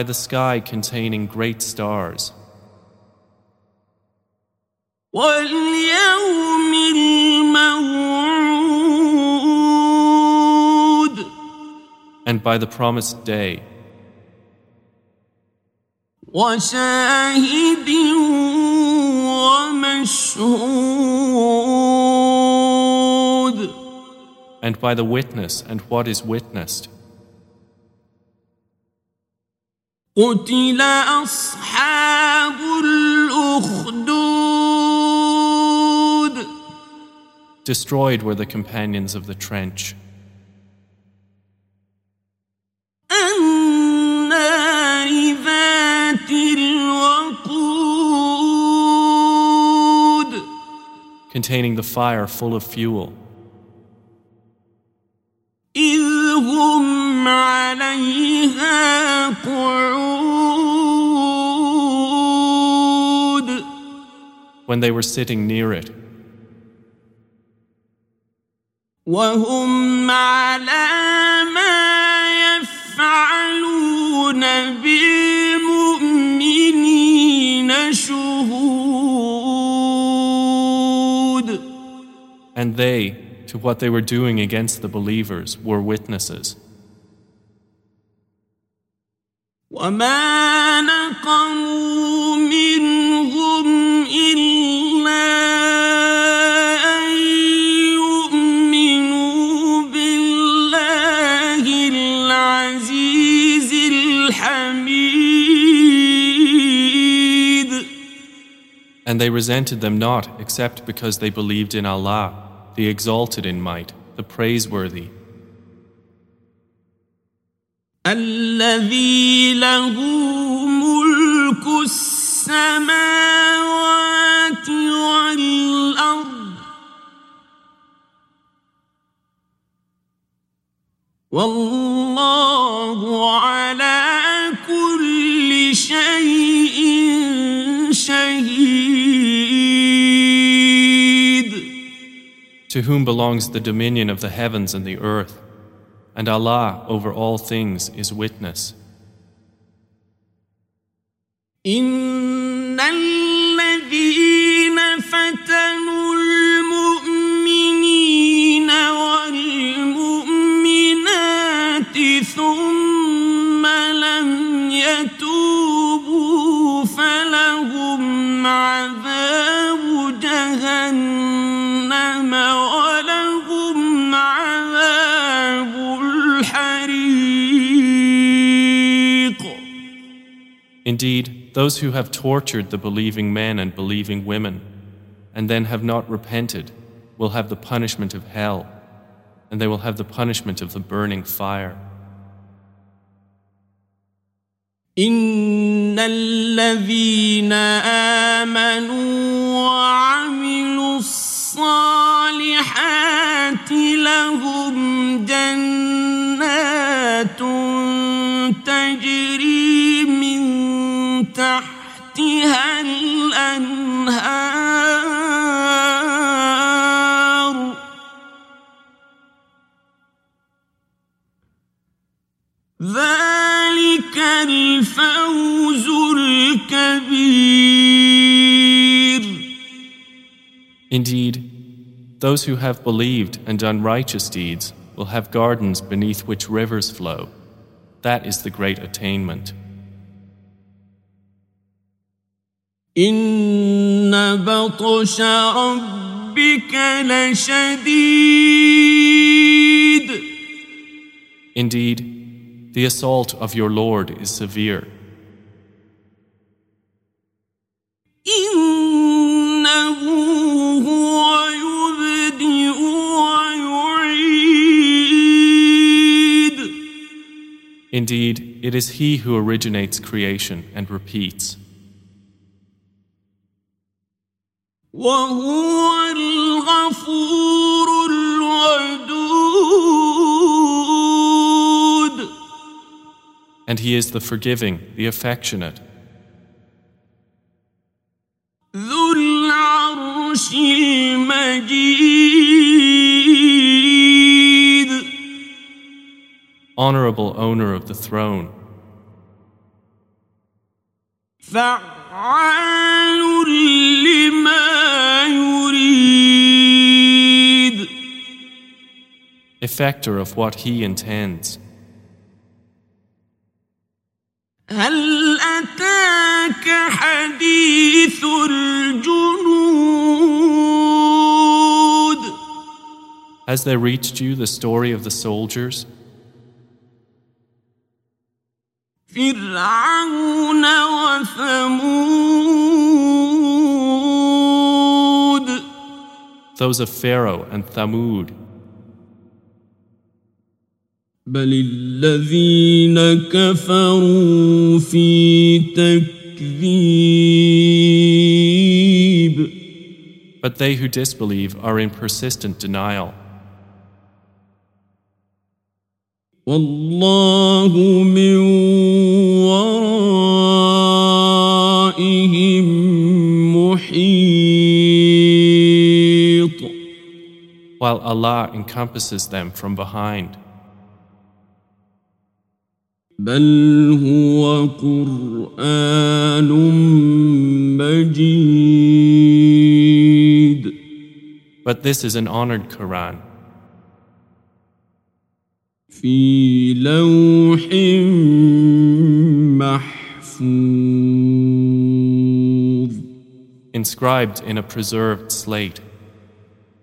By the sky containing great stars, واليوم الموعود and by the promised day, وشاهد ومشهود and by the witness and what is witnessed. قتل أصحاب الأخدود Destroyed were the companions of the trench, النار ذات الوقود containing the fire full of fuel, إذ هم عليها قعود when they were sitting near it, وهم على ما يفعلون بالمؤمنين شهود and they, to what they were doing against the believers, were witnesses. وما نقموا they resented them not except because they believed in Allah, the exalted in might, the praiseworthy, الذي له ملك السماوات والأرض والله to whom belongs the dominion of the heavens and the earth, and Allah over all things is witness. إن الذين فتنوا Indeed, those who have tortured the believing men and believing women, and then have not repented, will have the punishment of hell, and they will have the punishment of the burning fire. إن الذين آمنوا وعملوا الصالحات لهم جنات تجري من تحتها الأنهار ذلك الفوز الكبير Indeed, those who have believed and done righteous deeds will have gardens beneath which rivers flow. That is the great attainment. إن بطش ربك لشديد Indeed, the assault of your Lord is severe. إنه هو يبدئ ويعيد Indeed, it is He who originates creation and repeats. وهو الغفور الودود And He is the forgiving, the affectionate, ذو العرش المجيد honorable owner of the throne, فعال effector of what He intends. هل أتاك حديث الجنود Has there reached you the story of the soldiers? فرعون وثمود Those of Pharaoh and Thamud, بل الذين كفروا في تكذيب but they who disbelieve are in persistent denial. والله من ورائهم محيط while Allah encompasses them from behind. بل هو قرآن مجيد But this is an honored Quran, في لوح محفوظ inscribed in a preserved slate.